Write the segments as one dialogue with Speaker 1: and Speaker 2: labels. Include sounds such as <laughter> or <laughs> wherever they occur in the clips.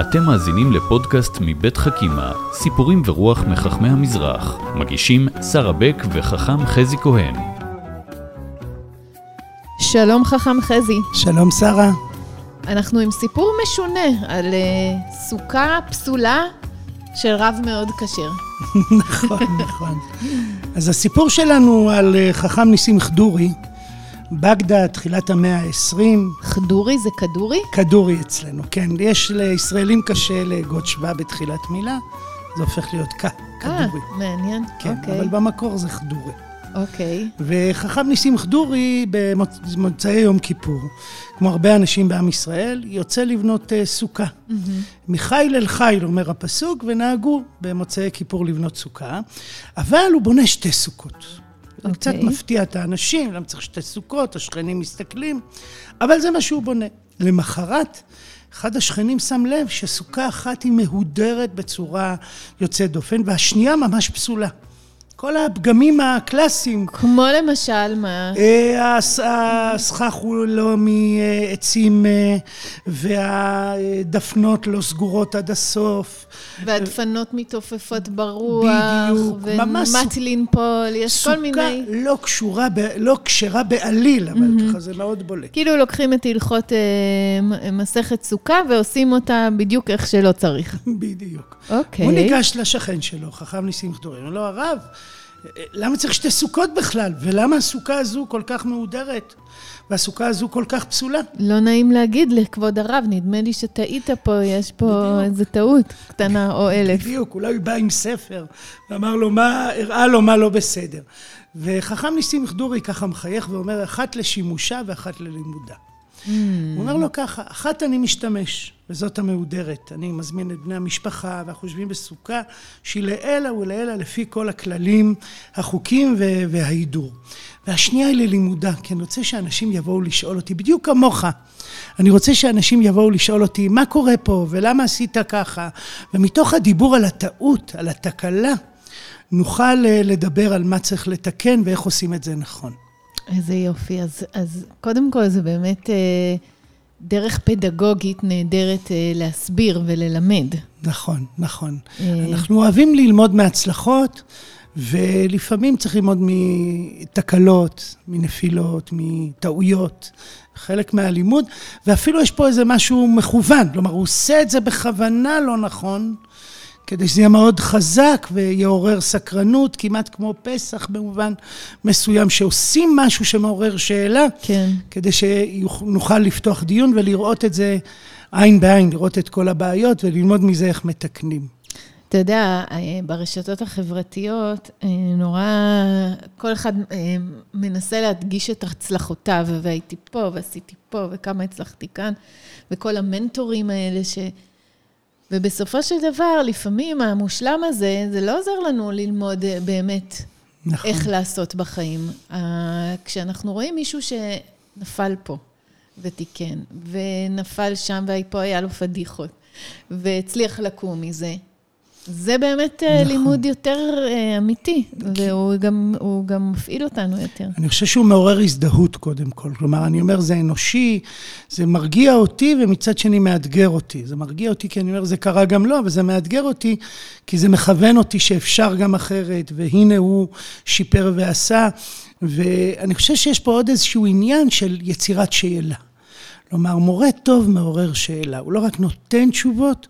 Speaker 1: אתם מאזינים לפודקאסט מבית חכימה, סיפורים ורוח מחכמי המזרח. מגישים שרה בק וחכם חזי כהן.
Speaker 2: שלום חכם חזי.
Speaker 3: שלום שרה.
Speaker 2: אנחנו עם סיפור משונה על uh, סוכה פסולה של רב מאוד כשר. <laughs>
Speaker 3: נכון, נכון. אז הסיפור שלנו על uh, חכם ניסים חדורי, בגדה, תחילת המאה ה-20.
Speaker 2: חדורי זה כדורי?
Speaker 3: כדורי אצלנו, כן. יש לישראלים קשה להגות שווה בתחילת מילה, זה הופך להיות כ, כדורי.
Speaker 2: אה, מעניין,
Speaker 3: כן,
Speaker 2: אוקיי.
Speaker 3: אבל במקור זה חדורי.
Speaker 2: אוקיי.
Speaker 3: וחכם ניסים חדורי במוצאי יום כיפור, כמו הרבה אנשים בעם ישראל, יוצא לבנות uh, סוכה. Mm-hmm. מחיל אל חיל, אומר הפסוק, ונהגו במוצאי כיפור לבנות סוכה, אבל הוא בונה שתי סוכות. זה
Speaker 2: אוקיי.
Speaker 3: קצת מפתיע את האנשים, למה צריך שתי סוכות, השכנים מסתכלים, אבל זה מה שהוא בונה. למחרת, אחד השכנים שם לב שסוכה אחת היא מהודרת בצורה יוצאת דופן, והשנייה ממש פסולה. כל הפגמים הקלאסיים.
Speaker 2: כמו למשל, מה?
Speaker 3: אה, הס- הסכך הוא לא מעצים אה, והדפנות לא סגורות עד הסוף.
Speaker 2: והדפנות מתעופפות ברוח.
Speaker 3: בדיוק,
Speaker 2: ומט לנפול, יש כל מיני...
Speaker 3: סוכה לא לא כשרה בעליל, אבל ככה זה מאוד בולט.
Speaker 2: כאילו לוקחים את הלכות אה, מסכת סוכה ועושים אותה בדיוק איך שלא צריך.
Speaker 3: בדיוק.
Speaker 2: אוקיי.
Speaker 3: הוא ניגש לשכן שלו, חכם ניסים חדורי, אומר לו, הרב, למה צריך שתי סוכות בכלל? ולמה הסוכה הזו כל כך מהודרת? והסוכה הזו כל כך פסולה?
Speaker 2: לא נעים להגיד לכבוד הרב, נדמה לי שטעית פה, יש פה
Speaker 3: בדיוק.
Speaker 2: איזו טעות קטנה או אלף.
Speaker 3: בדיוק, אולי הוא בא עם ספר, ואמר לו מה, הראה לו מה לא בסדר. וחכם ניסים חדורי ככה מחייך ואומר, אחת לשימושה ואחת ללימודה.
Speaker 2: Mm.
Speaker 3: הוא אומר לו ככה, אחת אני משתמש, וזאת המהודרת. אני מזמין את בני המשפחה, ואנחנו יושבים בסוכה, שהיא לעילא ולעילא לפי כל הכללים, החוקים וההידור. והשנייה היא ללימודה, כי אני רוצה שאנשים יבואו לשאול אותי, בדיוק כמוך. אני רוצה שאנשים יבואו לשאול אותי, מה קורה פה, ולמה עשית ככה? ומתוך הדיבור על הטעות, על התקלה, נוכל אה, לדבר על מה צריך לתקן ואיך עושים את זה נכון.
Speaker 2: איזה יופי. אז, אז קודם כל, זה באמת אה, דרך פדגוגית נהדרת אה, להסביר וללמד.
Speaker 3: נכון, נכון.
Speaker 2: אה.
Speaker 3: אנחנו אוהבים ללמוד מהצלחות, ולפעמים צריך ללמוד מתקלות, מנפילות, מטעויות, חלק מהלימוד, ואפילו יש פה איזה משהו מכוון, כלומר, הוא עושה את זה בכוונה לא נכון, כדי שזה יהיה מאוד חזק ויעורר סקרנות, כמעט כמו פסח במובן מסוים, שעושים משהו שמעורר שאלה,
Speaker 2: כן.
Speaker 3: כדי שנוכל לפתוח דיון ולראות את זה עין בעין, לראות את כל הבעיות וללמוד מזה איך מתקנים.
Speaker 2: אתה יודע, ברשתות החברתיות, אה, נורא, כל אחד אה, מנסה להדגיש את הצלחותיו, והייתי פה, ועשיתי פה, וכמה הצלחתי כאן, וכל המנטורים האלה ש... ובסופו של דבר, לפעמים המושלם הזה, זה לא עוזר לנו ללמוד אה, באמת
Speaker 3: נכון.
Speaker 2: איך לעשות בחיים. אה, כשאנחנו רואים מישהו שנפל פה ותיקן, ונפל שם ופה היה לו פדיחות, והצליח לקום מזה, זה באמת נכון.
Speaker 3: נכון.
Speaker 2: לימוד יותר אה, אמיתי, והוא גם, גם מפעיל אותנו יותר.
Speaker 3: אני חושב שהוא מעורר הזדהות קודם כל. כלומר, אני אומר, זה אנושי, זה מרגיע אותי ומצד שני מאתגר אותי. זה מרגיע אותי כי אני אומר, זה קרה גם לו, אבל זה מאתגר אותי כי זה מכוון אותי שאפשר גם אחרת, והנה הוא שיפר ועשה. ואני חושב שיש פה עוד איזשהו עניין של יצירת שאלה. כלומר, מורה טוב מעורר שאלה. הוא לא רק נותן תשובות,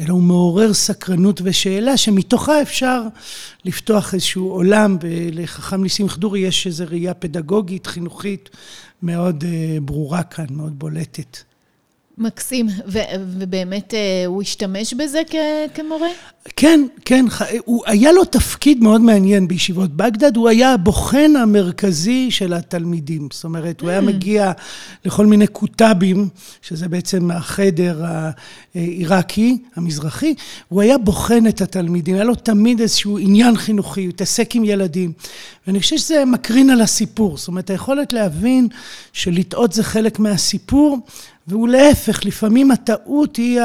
Speaker 3: אלא הוא מעורר סקרנות ושאלה, שמתוכה אפשר לפתוח איזשהו עולם, ולחכם ניסים חדורי יש איזו ראייה פדגוגית, חינוכית, מאוד אה, ברורה כאן, מאוד בולטת.
Speaker 2: מקסים, ו- ובאמת אה, הוא השתמש בזה כ- כמורה?
Speaker 3: כן, כן, ח- הוא, היה לו תפקיד מאוד מעניין בישיבות בגדד, הוא היה הבוחן המרכזי של התלמידים. זאת אומרת, הוא היה מגיע לכל מיני כותבים, שזה בעצם החדר העיראקי, המזרחי, הוא היה בוחן את התלמידים, היה לו תמיד איזשהו עניין חינוכי, הוא התעסק עם ילדים. ואני חושב שזה מקרין על הסיפור, זאת אומרת, היכולת להבין שלטעות זה חלק מהסיפור, והוא להפך, לפעמים הטעות היא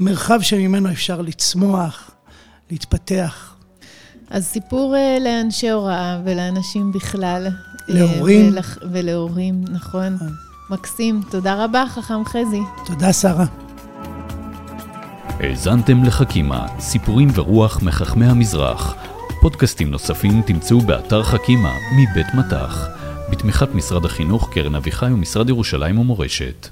Speaker 3: המרחב שממנו אפשר לצמוח, להתפתח.
Speaker 2: אז סיפור אה, לאנשי הוראה ולאנשים בכלל. אה,
Speaker 3: להורים.
Speaker 2: ולח- ולהורים, נכון. מקסים. תודה רבה, חכם חזי.
Speaker 3: תודה, שרה.
Speaker 1: האזנתם לחכימה, סיפורים ורוח מחכמי המזרח. פודקאסטים נוספים תמצאו באתר חכימה מבית מטח, בתמיכת משרד החינוך, קרן אביחי ומשרד ירושלים ומורשת.